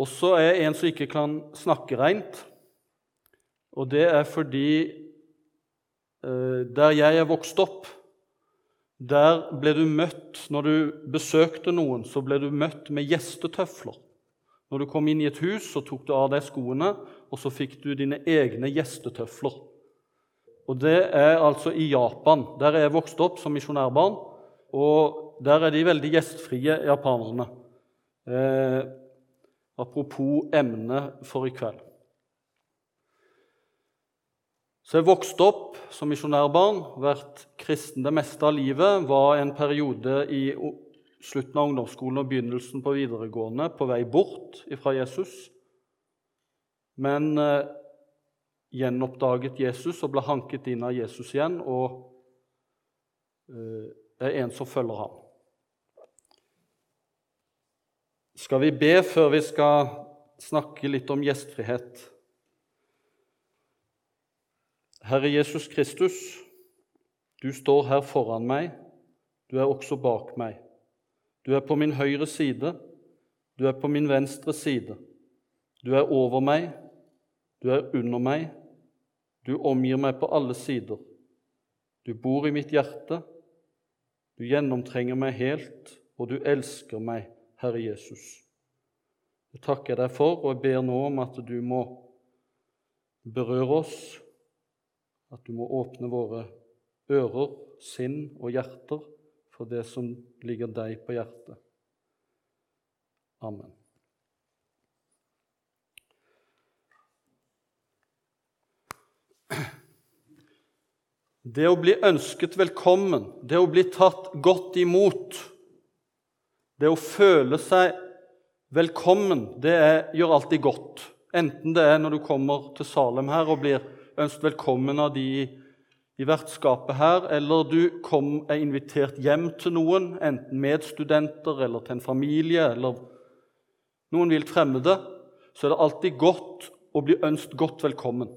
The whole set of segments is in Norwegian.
Og så er en som ikke kan snakke reint. Og det er fordi eh, der jeg er vokst opp, der ble du møtt Når du besøkte noen, så ble du møtt med gjestetøfler. Når du kom inn i et hus, så tok du av deg skoene, og så fikk du dine egne gjestetøfler. Og det er altså i Japan. Der er jeg vokst opp som misjonærbarn. Og der er de veldig gjestfrie, japanerne. Eh, apropos emnet for i kveld. Så jeg vokste opp som misjonærbarn, vært kristen det meste av livet. Var en periode i slutten av ungdomsskolen og begynnelsen på videregående på vei bort fra Jesus. Men eh, gjenoppdaget Jesus og ble hanket inn av Jesus igjen og eh, er en som følger ham. Skal vi be før vi skal snakke litt om gjestfrihet? Herre Jesus Kristus, du står her foran meg, du er også bak meg. Du er på min høyre side, du er på min venstre side. Du er over meg, du er under meg, du omgir meg på alle sider. Du bor i mitt hjerte, du gjennomtrenger meg helt, og du elsker meg, Herre Jesus. Jeg takker deg for, og jeg ber nå om at du må berøre oss at du må åpne våre ører, sinn og hjerter for det som ligger deg på hjertet. Amen. Det å bli ønsket velkommen, det å bli tatt godt imot, det å føle seg velkommen, det er, gjør alltid godt. Enten det er når du kommer til Salem her og blir ønsket velkommen av de i vertskapet her, eller du kom, er invitert hjem til noen, enten medstudenter eller til en familie eller noen vilt fremmede, så er det alltid godt å bli ønsket godt velkommen.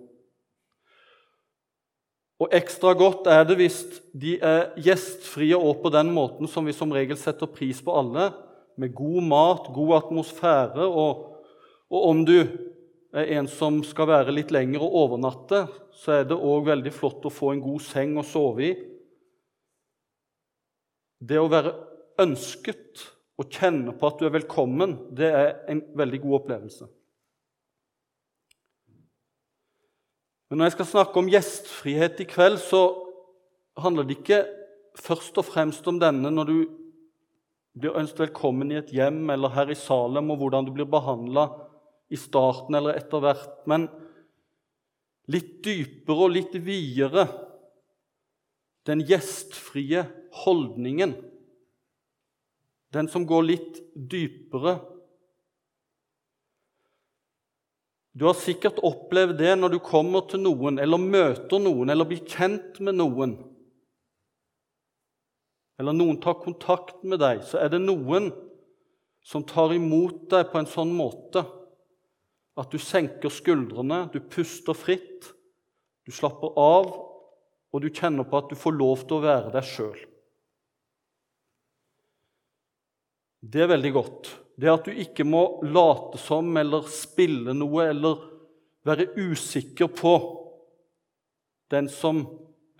Og ekstra godt er det hvis de er gjestfrie og på den måten som vi som regel setter pris på alle, med god mat, god atmosfære, og, og om du er en som skal være litt lenger og overnatte, så er det òg veldig flott å få en god seng å sove i. Det å være ønsket og kjenne på at du er velkommen, det er en veldig god opplevelse. Men når jeg skal snakke om gjestfrihet i kveld, så handler det ikke først og fremst om denne når du blir ønsket velkommen i et hjem eller her i Salem, og hvordan du blir behandla i starten eller etter hvert, men litt dypere og litt videre den gjestfrie holdningen. Den som går litt dypere. Du har sikkert opplevd det når du kommer til noen eller møter noen eller blir kjent med noen. Eller noen tar kontakt med deg, så er det noen som tar imot deg på en sånn måte at du senker skuldrene, du puster fritt, du slapper av, og du kjenner på at du får lov til å være deg sjøl. Det er veldig godt. Det at du ikke må late som eller spille noe eller være usikker på den som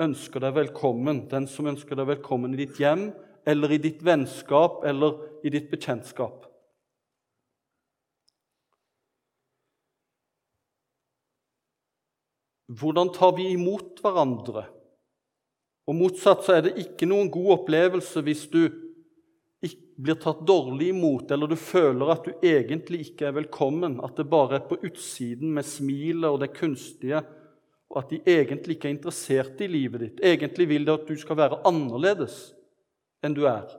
ønsker deg velkommen, den som ønsker deg velkommen i ditt hjem eller i ditt vennskap eller i ditt bekjentskap. Hvordan tar vi imot hverandre? Og Motsatt så er det ikke noen god opplevelse hvis du blir tatt dårlig imot, eller du føler at du egentlig ikke er velkommen, at det bare er på utsiden med smilet og det kunstige, og at de egentlig ikke er interessert i livet ditt. Egentlig vil det at du skal være annerledes enn du er.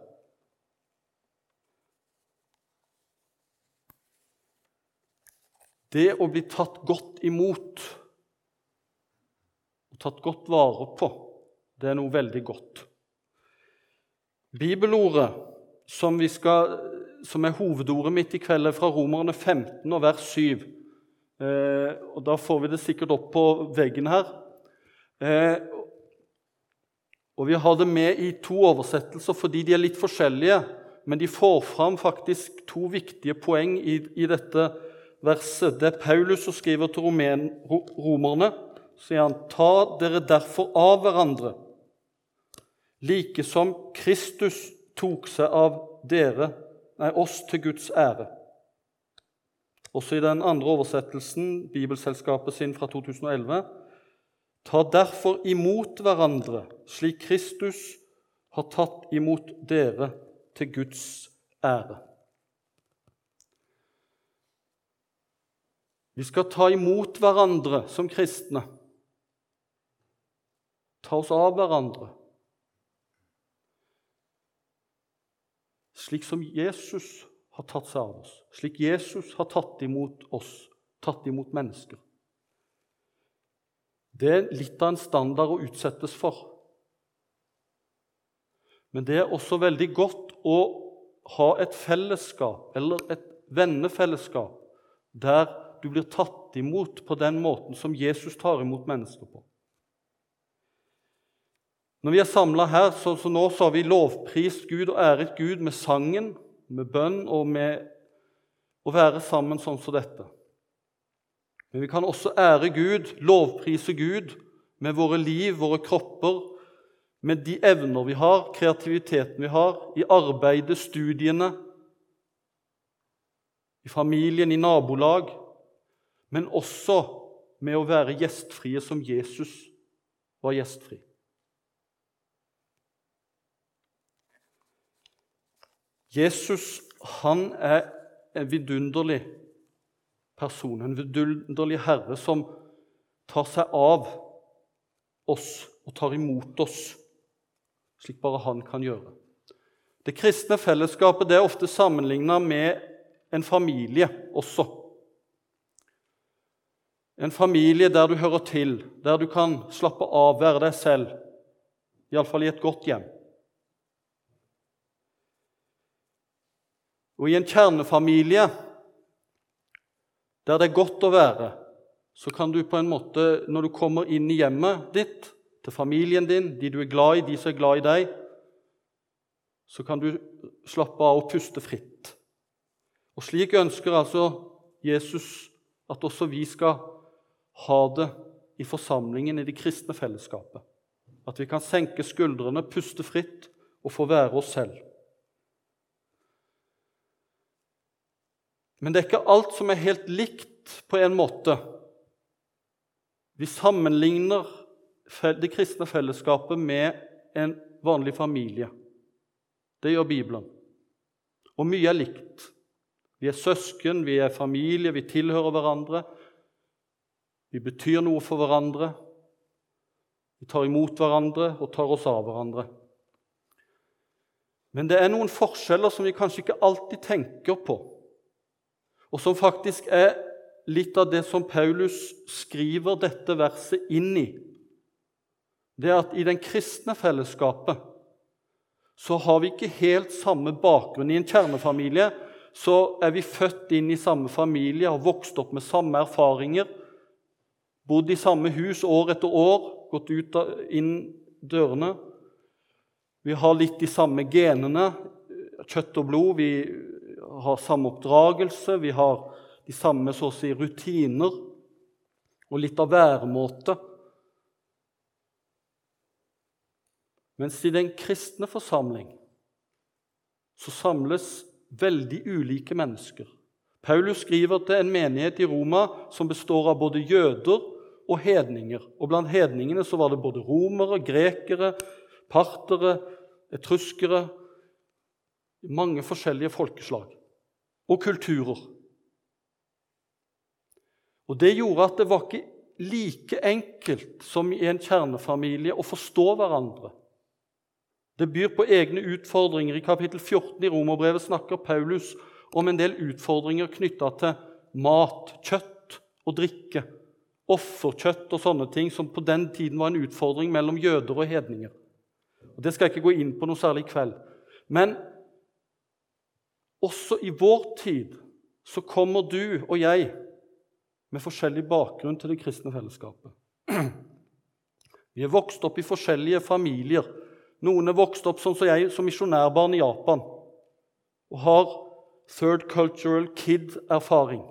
Det å bli tatt godt imot og tatt godt vare på. Det er noe veldig godt. Bibelordet som, skal, som er hovedordet mitt i kveld, er fra Romerne 15 og vers 7. Eh, og Da får vi det sikkert opp på veggen her. Eh, og Vi har det med i to oversettelser fordi de er litt forskjellige, men de får fram faktisk to viktige poeng i, i dette verset, det er Paulus som skriver til romen, romerne, sier han, ta dere derfor av hverandre, like som Kristus tok seg av dere, nei, oss til Guds ære. Også i den andre oversettelsen, Bibelselskapet sin fra 2011, ta derfor imot hverandre, slik Kristus har tatt imot dere til Guds ære. Vi skal ta imot hverandre som kristne. Ta oss av hverandre. Slik som Jesus har tatt seg av oss, slik Jesus har tatt imot oss, tatt imot mennesker. Det er litt av en standard å utsettes for. Men det er også veldig godt å ha et fellesskap, eller et vennefellesskap, der du blir tatt imot på den måten som Jesus tar imot mennesker på. Når vi er samla her, så, så, nå så har vi lovprist Gud og æret Gud med sangen, med bønn og med å være sammen sånn som dette. Men vi kan også ære Gud, lovprise Gud, med våre liv, våre kropper, med de evner vi har, kreativiteten vi har, i arbeidet, studiene, i familien, i nabolag, men også med å være gjestfrie som Jesus var gjestfri. Jesus han er en vidunderlig person, en vidunderlig herre som tar seg av oss og tar imot oss, slik bare han kan gjøre. Det kristne fellesskapet det er ofte sammenligna med en familie også. En familie der du hører til, der du kan slappe av, være deg selv, iallfall i et godt hjem. Og i en kjernefamilie der det er godt å være, så kan du på en måte, når du kommer inn i hjemmet ditt, til familien din, de du er glad i, de som er glad i deg, så kan du slappe av og puste fritt. Og Slik ønsker altså Jesus at også vi skal ha det i forsamlingen, i det kristne fellesskapet. At vi kan senke skuldrene, puste fritt og få være oss selv. Men det er ikke alt som er helt likt på en måte. Vi sammenligner det kristne fellesskapet med en vanlig familie. Det gjør Bibelen. Og mye er likt. Vi er søsken, vi er familie, vi tilhører hverandre. Vi betyr noe for hverandre. Vi tar imot hverandre og tar oss av hverandre. Men det er noen forskjeller som vi kanskje ikke alltid tenker på og som faktisk er litt av det som Paulus skriver dette verset inn i. Det er at i den kristne fellesskapet så har vi ikke helt samme bakgrunn. I en kjernefamilie så er vi født inn i samme familie, har vokst opp med samme erfaringer, bodd i samme hus år etter år, gått ut inn dørene. Vi har litt de samme genene, kjøtt og blod. Vi har samme oppdragelse, vi har de samme så å si, rutiner og litt av væremåte. Mens i den kristne forsamling så samles veldig ulike mennesker. Paulus skriver til en menighet i Roma som består av både jøder og hedninger. Og Blant hedningene så var det både romere, grekere, partere, etruskere Mange forskjellige folkeslag og kulturer. Og Det gjorde at det var ikke like enkelt som i en kjernefamilie å forstå hverandre. Det byr på egne utfordringer. I kapittel 14 i Romerbrevet snakker Paulus om en del utfordringer knytta til mat, kjøtt og drikke, offerkjøtt og sånne ting, som på den tiden var en utfordring mellom jøder og hedninger. Og Det skal jeg ikke gå inn på noe særlig i kveld. Men også i vår tid så kommer du og jeg med forskjellig bakgrunn til det kristne fellesskapet. Vi er vokst opp i forskjellige familier. Noen er vokst opp sånn som jeg, som misjonærbarn i Japan og har third cultural kid-erfaring.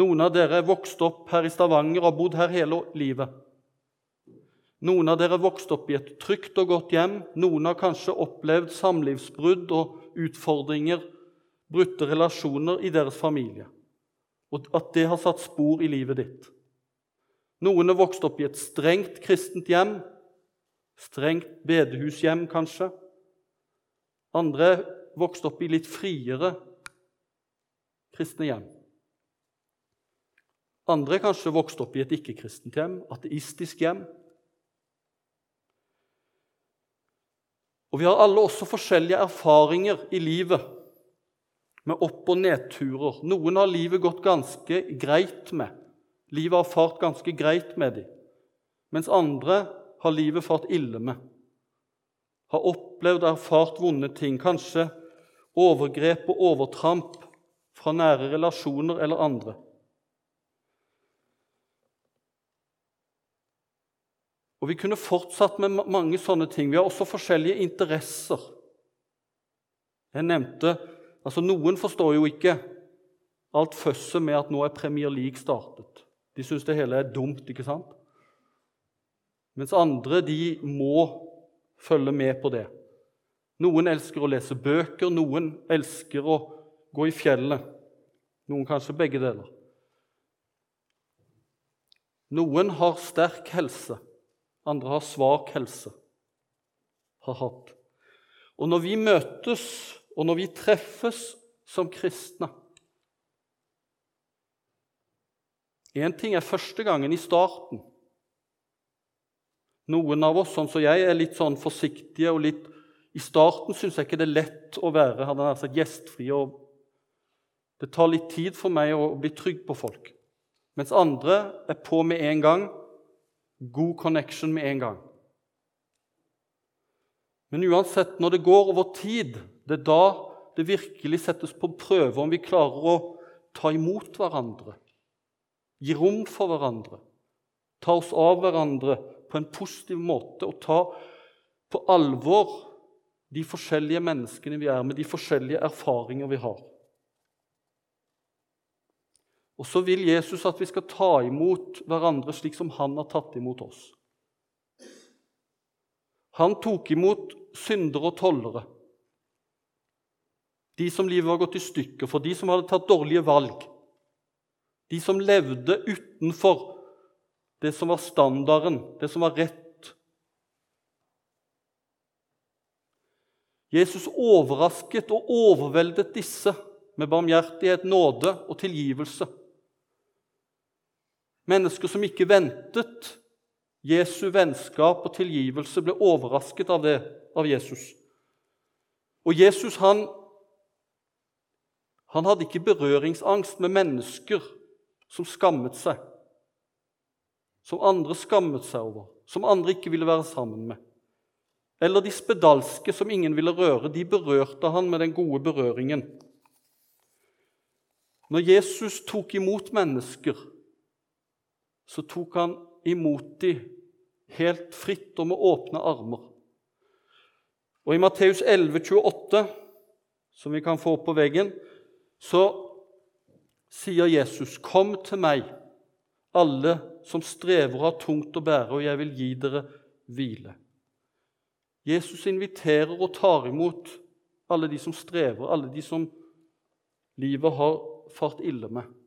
Noen av dere er vokst opp her i Stavanger og har bodd her hele livet. Noen av dere er vokst opp i et trygt og godt hjem. Noen har kanskje opplevd samlivsbrudd og utfordringer, brutte relasjoner i deres familie, og at det har satt spor i livet ditt. Noen er vokst opp i et strengt kristent hjem, strengt bedehushjem kanskje. Andre er vokst opp i litt friere kristne hjem. Andre er kanskje vokst opp i et ikke-kristent hjem, ateistisk hjem. Og vi har alle også forskjellige erfaringer i livet, med opp- og nedturer. Noen har livet gått ganske greit med. Livet har fart ganske greit med dem. Mens andre har livet fart ille med. Har opplevd og erfart vonde ting, kanskje overgrep og overtramp fra nære relasjoner eller andre. Og Vi kunne fortsatt med mange sånne ting. Vi har også forskjellige interesser. Jeg nevnte, altså Noen forstår jo ikke alt føsset med at nå er Premier League startet. De syns det hele er dumt, ikke sant? Mens andre de må følge med på det. Noen elsker å lese bøker, noen elsker å gå i fjellet. Noen kanskje begge deler. Noen har sterk helse andre har svak helse. Har hatt. Og når vi møtes, og når vi treffes som kristne Én ting er første gangen, i starten. Noen av oss, sånn som jeg, er litt sånn forsiktige og litt I starten syns jeg ikke det er lett å være hadde jeg sagt, gjestfri. og Det tar litt tid for meg å bli trygg på folk. Mens andre er på med en gang god connection med en gang. Men uansett, når det går over tid, det er da det virkelig settes på prøve om vi klarer å ta imot hverandre, gi rom for hverandre, ta oss av hverandre på en positiv måte og ta på alvor de forskjellige menneskene vi er, med de forskjellige erfaringer vi har. Og så vil Jesus at vi skal ta imot hverandre slik som han har tatt imot oss. Han tok imot syndere og tollere, de som livet var gått i stykker for, de som hadde tatt dårlige valg, de som levde utenfor det som var standarden, det som var rett. Jesus overrasket og overveldet disse med barmhjertighet, nåde og tilgivelse. Mennesker som ikke ventet Jesu vennskap og tilgivelse, ble overrasket av det av Jesus. Og Jesus han, han hadde ikke berøringsangst med mennesker som skammet seg, som andre skammet seg over, som andre ikke ville være sammen med. Eller de spedalske som ingen ville røre. De berørte han med den gode berøringen. Når Jesus tok imot mennesker, så tok han imot dem helt fritt og med åpne armer. Og I Matteus 11, 28, som vi kan få opp på veggen, så sier Jesus, 'Kom til meg, alle som strever og har tungt å bære, og jeg vil gi dere hvile.' Jesus inviterer og tar imot alle de som strever, alle de som livet har fart ille med.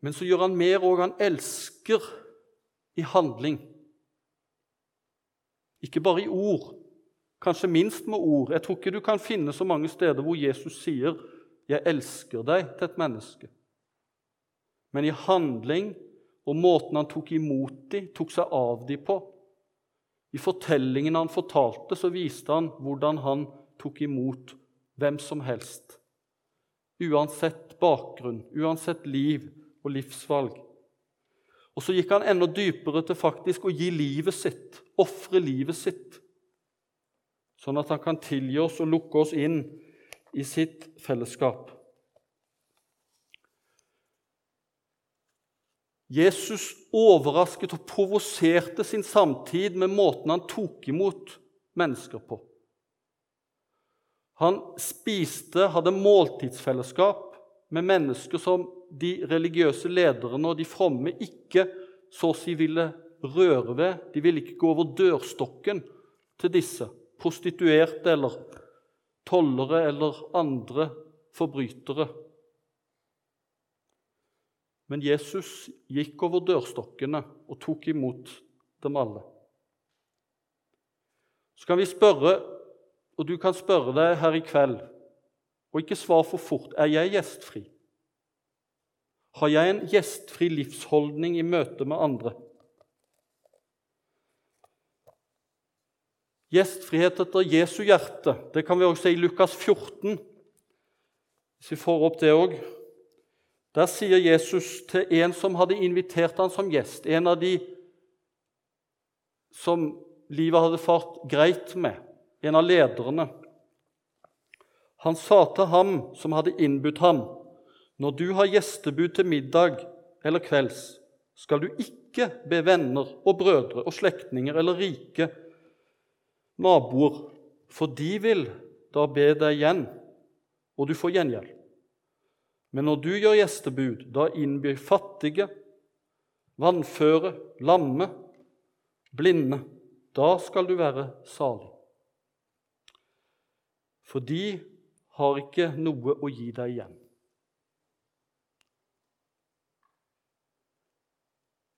Men så gjør han mer òg. Han elsker i handling. Ikke bare i ord, kanskje minst med ord. Jeg tror ikke du kan finne så mange steder hvor Jesus sier 'Jeg elsker deg' til et menneske. Men i handling og måten han tok imot dem, tok seg av dem på I fortellingen han fortalte, så viste han hvordan han tok imot hvem som helst. Uansett bakgrunn, uansett liv, og livsvalg. Og så gikk han enda dypere til faktisk å gi livet sitt, ofre livet sitt, sånn at han kan tilgi oss og lukke oss inn i sitt fellesskap. Jesus overrasket og provoserte sin samtid med måten han tok imot mennesker på. Han spiste, hadde måltidsfellesskap med mennesker som de religiøse lederne og de fromme ikke så å si ville røre ved. De ville ikke gå over dørstokken til disse, prostituerte eller tollere eller andre forbrytere. Men Jesus gikk over dørstokkene og tok imot dem alle. Så kan vi spørre og du kan spørre deg her i kveld, og ikke svar for fort er jeg gjestfri. Har jeg en gjestfri livsholdning i møte med andre? Gjestfrihet etter Jesu hjerte, det kan vi også se i Lukas 14. Hvis vi får opp det òg. Der sier Jesus til en som hadde invitert ham som gjest, en av de som livet hadde fart greit med en av lederne. Han sa til ham som hadde innbudt ham, når du har gjestebud til middag eller kvelds, skal du ikke be venner og brødre og slektninger eller rike naboer, for de vil da be deg igjen, og du får gjengjeld. Men når du gjør gjestebud, da innbyr fattige, vannføre, lamme, blinde. Da skal du være salig for de har ikke noe å gi deg igjen.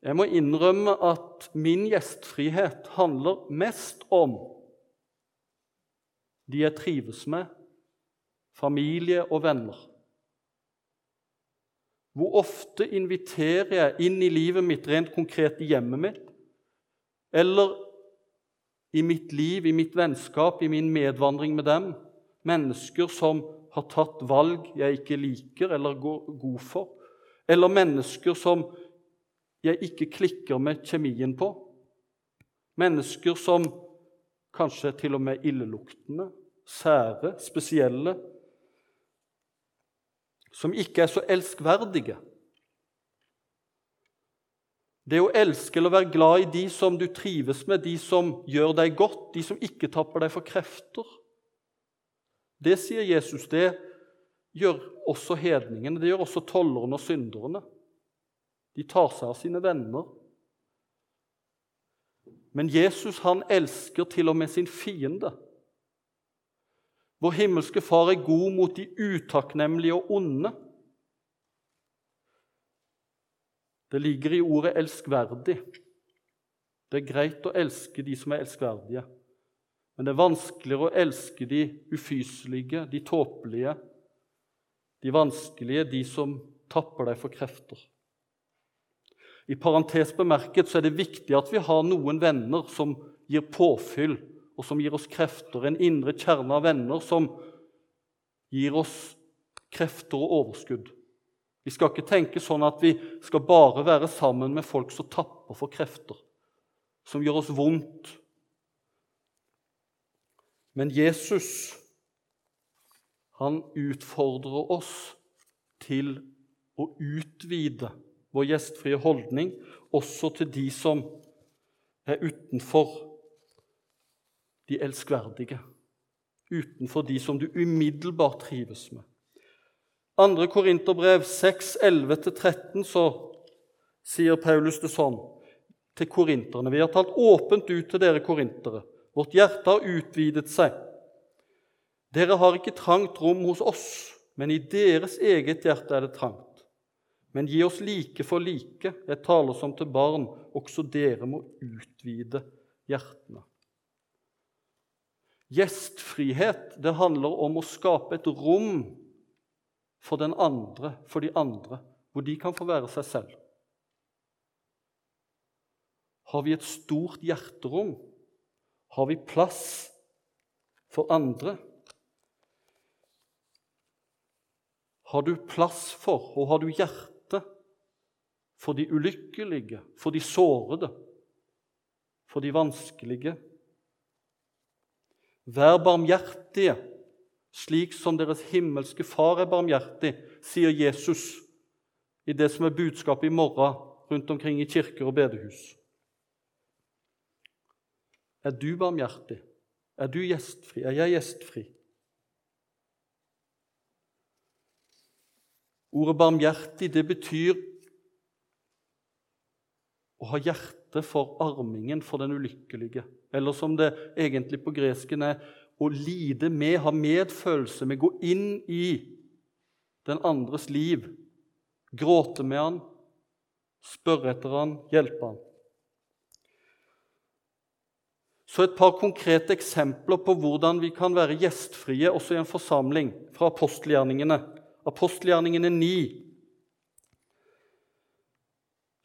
Jeg må innrømme at min gjestfrihet handler mest om de jeg trives med, familie og venner. Hvor ofte inviterer jeg inn i livet mitt rent konkret i hjemmet mitt, eller i mitt liv, i mitt vennskap, i min medvandring med dem, Mennesker som har tatt valg jeg ikke liker eller går god for. Eller mennesker som jeg ikke klikker med kjemien på. Mennesker som kanskje til og med illeluktende, sære, spesielle. Som ikke er så elskverdige. Det å elske eller være glad i de som du trives med, de som gjør deg godt, de som ikke tapper deg for krefter. Det sier Jesus, det gjør også hedningene, det gjør også tollerne og synderne. De tar seg av sine venner. Men Jesus han elsker til og med sin fiende. Vår himmelske Far er god mot de utakknemlige og onde. Det ligger i ordet 'elskverdig'. Det er greit å elske de som er elskverdige. Men det er vanskeligere å elske de ufyselige, de tåpelige, de vanskelige, de som tapper deg for krefter. I parentes bemerket så er det viktig at vi har noen venner som gir påfyll, og som gir oss krefter, en indre kjerne av venner som gir oss krefter og overskudd. Vi skal ikke tenke sånn at vi skal bare være sammen med folk som tapper for krefter, som gjør oss vondt, men Jesus han utfordrer oss til å utvide vår gjestfrie holdning også til de som er utenfor de elskverdige, utenfor de som du umiddelbart trives med. 2. Korinterbrev 6, 11-13, så sier Paulus det sånn til korinterne. Vi har talt åpent ut til dere korintere Vårt hjerte har utvidet seg. Dere har ikke trangt rom hos oss, men i deres eget hjerte er det trangt. Men gi oss like for like. Jeg taler som til barn. Også dere må utvide hjertene. Gjestfrihet det handler om å skape et rom for den andre, for de andre, hvor de kan få være seg selv. Har vi et stort hjerterom, har vi plass for andre? Har du plass for, og har du hjerte for de ulykkelige, for de sårede, for de vanskelige. Vær barmhjertige, slik som deres himmelske Far er barmhjertig, sier Jesus i det som er budskapet i morgen rundt omkring i kirker og bedehus. Er du barmhjertig? Er du gjestfri? Er jeg gjestfri? Ordet 'barmhjertig' det betyr å ha hjerte for armingen for den ulykkelige. Eller som det egentlig på gresken er å lide med, ha medfølelse med, gå inn i den andres liv. Gråte med han, spørre etter han, hjelpe han. Så et par konkrete eksempler på hvordan vi kan være gjestfrie også i en forsamling, fra apostelgjerningene. Apostelgjerningene 9.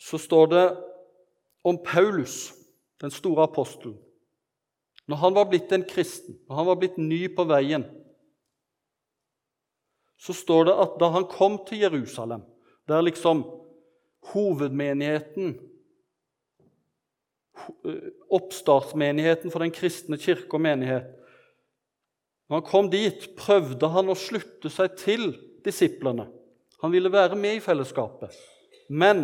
Så står det om Paulus, den store apostelen. Når han var blitt en kristen, når han var blitt ny på veien, så står det at da han kom til Jerusalem, der liksom hovedmenigheten eh, Oppstartsmenigheten for den kristne kirke og menighet Når han kom dit, prøvde han å slutte seg til disiplene. Han ville være med i fellesskapet. Men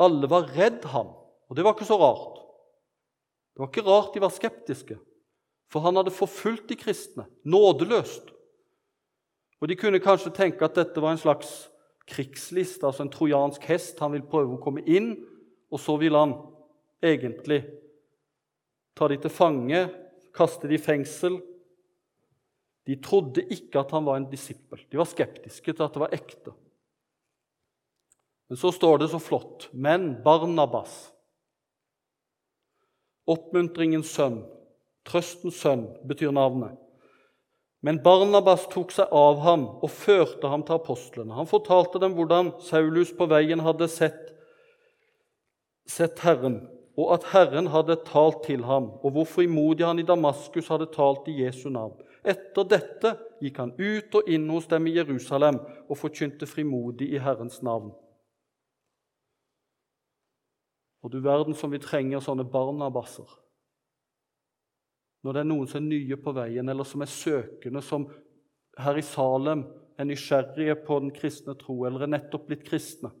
alle var redd ham, og det var ikke så rart. Det var ikke rart de var skeptiske, for han hadde forfulgt de kristne nådeløst. Og De kunne kanskje tenke at dette var en slags krigsliste, altså en trojansk hest. Han vil prøve å komme inn, og så vil han egentlig ta de til fange, kaste de i fengsel. De trodde ikke at han var en disippel. De var skeptiske til at det var ekte. Men så står det så flott Men Barnabas, oppmuntringens sønn, trøstens sønn, betyr navnet. Men Barnabas tok seg av ham og førte ham til apostlene. Han fortalte dem hvordan Saulus på veien hadde sett, sett Herren, og at Herren hadde talt til ham, og hvor frimodig han i Damaskus hadde talt i Jesu navn. Etter dette gikk han ut og inn hos dem i Jerusalem og forkynte frimodig i Herrens navn. Og du verden som vi trenger sånne barnabasser. Når det er noen som er nye på veien, eller som er søkende, som her i Salem er nysgjerrige på den kristne tro, eller er nettopp blitt kristne.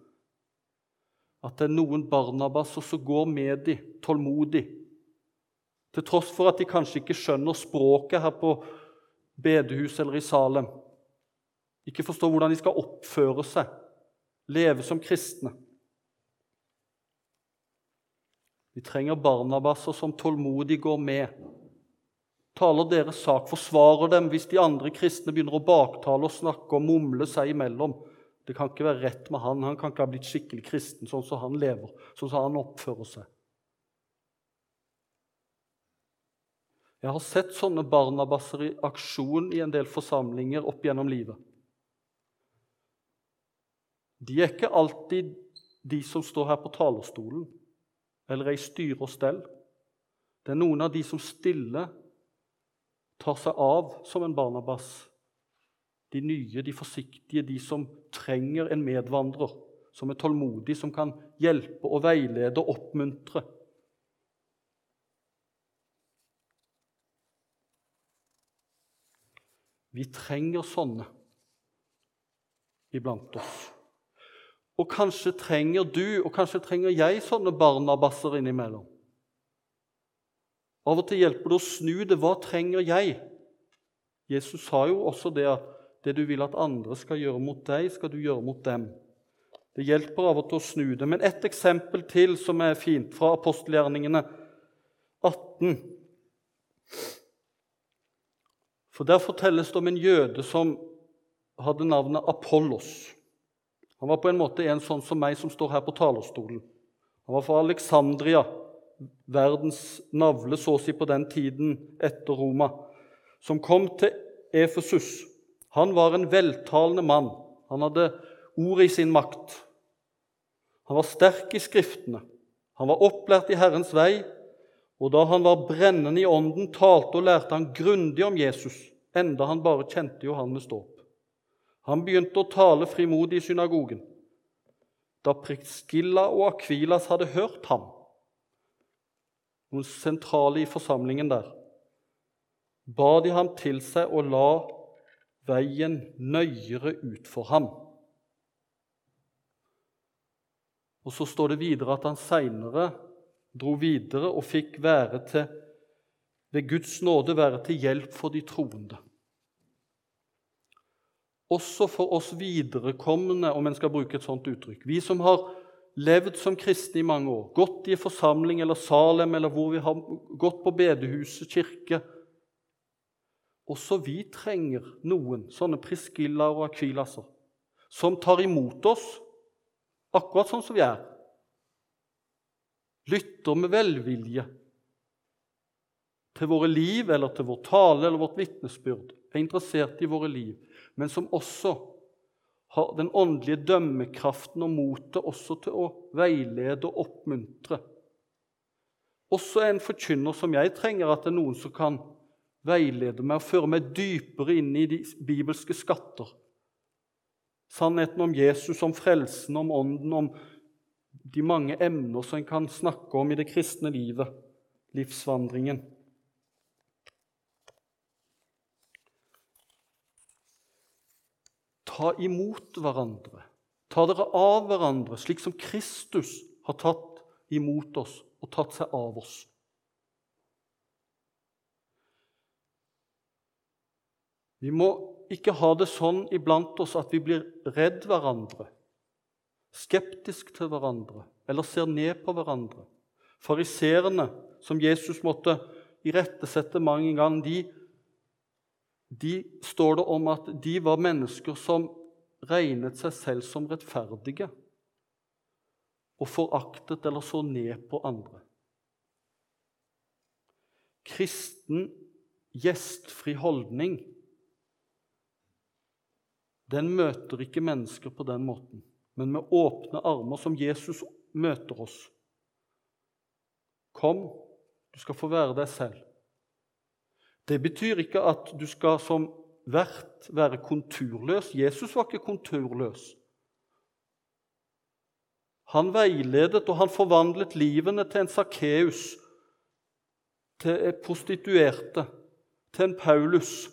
At det er noen barnabasser som går med dem, tålmodig. Til tross for at de kanskje ikke skjønner språket her på bedehuset eller i Salem. Ikke forstår hvordan de skal oppføre seg, leve som kristne. Vi trenger barnabasser som tålmodig går med. Taler deres sak, forsvarer dem hvis de andre kristne begynner å baktale og snakke og mumle seg imellom. Det kan ikke være rett med han. Han kan ikke ha blitt skikkelig kristen sånn som han lever, sånn som han oppfører seg. Jeg har sett sånne barnabasser i aksjon i en del forsamlinger opp gjennom livet. De er ikke alltid de som står her på talerstolen eller ei styre og stell. Det er noen av de som stille tar seg av som en Barnabas. De nye, de forsiktige, de som trenger en medvandrer, som er tålmodig, som kan hjelpe og veilede og oppmuntre. Vi trenger sånne iblant oss. Og kanskje trenger du, og kanskje trenger jeg, sånne barnabasser innimellom. Av og til hjelper det å snu det. Hva trenger jeg? Jesus sa jo også det at det du vil at andre skal gjøre mot deg, skal du gjøre mot dem. Det hjelper av og til å snu det. Men ett eksempel til som er fint, fra apostelgjerningene 18. For Der fortelles det om en jøde som hadde navnet Apollos. Han var på en måte en sånn som meg som står her på talerstolen. Han var fra Alexandria, verdens navle så å si på den tiden etter Roma, som kom til Efesus. Han var en veltalende mann. Han hadde ordet i sin makt. Han var sterk i Skriftene. Han var opplært i Herrens vei, og da han var brennende i ånden, talte og lærte han grundig om Jesus, enda han bare kjente Johannes dåp. Han begynte å tale frimodig i synagogen. Da Priskilla og Akvilas hadde hørt ham, noen sentrale i forsamlingen der, ba de ham til seg og la veien nøyere ut for ham. Og Så står det videre at han seinere dro videre og fikk være til, ved Guds nåde være til hjelp for de troende. Også for oss viderekommende, om en skal bruke et sånt uttrykk. Vi som har levd som kristne i mange år, gått i forsamling eller Salem, eller hvor vi har gått på bedehuset, kirke Også vi trenger noen sånne Priscilla og Akvilaser som tar imot oss akkurat sånn som vi er. Lytter med velvilje til våre liv eller til vår tale eller vårt vitnesbyrd, er interessert i våre liv, men som også har den åndelige dømmekraften og motet også til å veilede og oppmuntre. Også en forkynner som jeg trenger at det er noen som kan veilede meg og føre meg dypere inn i de bibelske skatter. Sannheten om Jesus, om frelsen, om ånden, om de mange emner som en kan snakke om i det kristne livet, livsvandringen. Ta imot hverandre. Ta dere av hverandre, slik som Kristus har tatt imot oss og tatt seg av oss. Vi må ikke ha det sånn iblant oss at vi blir redd hverandre, skeptisk til hverandre eller ser ned på hverandre. Fariserene, som Jesus måtte irettesette mange ganger, de de står det om at de var mennesker som regnet seg selv som rettferdige og foraktet eller så ned på andre. Kristen, gjestfri holdning den møter ikke mennesker på den måten, men med åpne armer, som Jesus møter oss. Kom, du skal få være deg selv. Det betyr ikke at du skal som vert være konturløs. Jesus var ikke konturløs. Han veiledet og han forvandlet livene til en Sakkeus, til prostituerte, til en Paulus.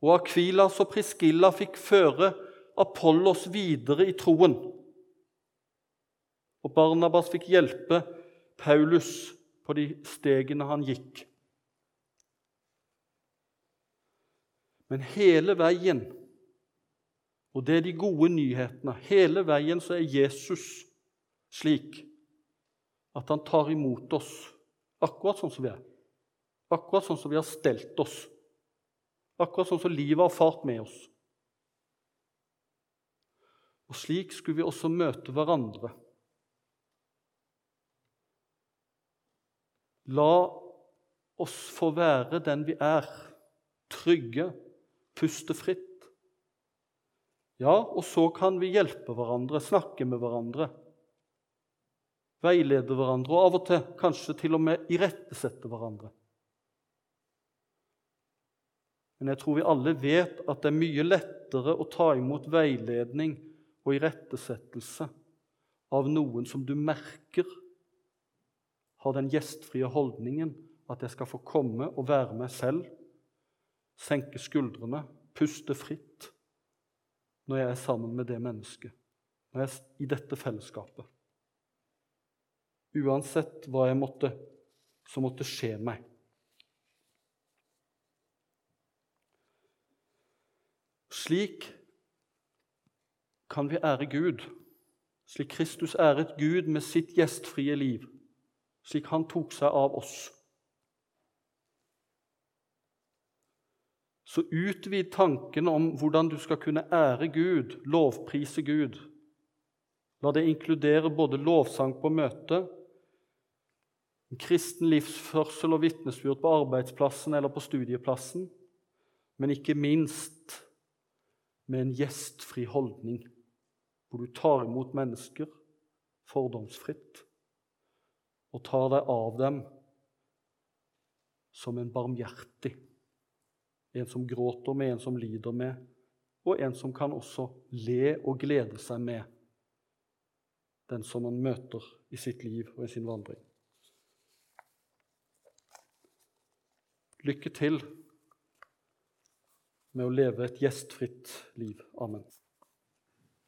Og Akvilas og Priskilla fikk føre Apollos videre i troen. Og Barnabas fikk hjelpe Paulus på de stegene han gikk. Men hele veien, og det er de gode nyhetene, hele veien så er Jesus slik at han tar imot oss akkurat sånn som vi er. Akkurat sånn som vi har stelt oss. Akkurat sånn som livet har fart med oss. Og slik skulle vi også møte hverandre. La oss få være den vi er, trygge puste fritt. Ja, og så kan vi hjelpe hverandre, snakke med hverandre, veilede hverandre og av og til kanskje til og med irettesette hverandre. Men jeg tror vi alle vet at det er mye lettere å ta imot veiledning og irettesettelse av noen som du merker har den gjestfrie holdningen at jeg skal få komme og være meg selv senke skuldrene, puste fritt når jeg er sammen med det mennesket, når jeg er i dette fellesskapet. Uansett hva jeg måtte, som måtte skje meg. Slik kan vi ære Gud, slik Kristus æret Gud med sitt gjestfrie liv, slik han tok seg av oss. Så utvid tanken om hvordan du skal kunne ære Gud, lovprise Gud. La det inkludere både lovsang på møte, en kristen livsførsel og vitnesbyrd på arbeidsplassen eller på studieplassen, men ikke minst med en gjestfri holdning, hvor du tar imot mennesker fordomsfritt og tar deg av dem som en barmhjertig en som gråter med, en som lider med, og en som kan også le og glede seg med den som man møter i sitt liv og i sin vandring. Lykke til med å leve et gjestfritt liv. Amen.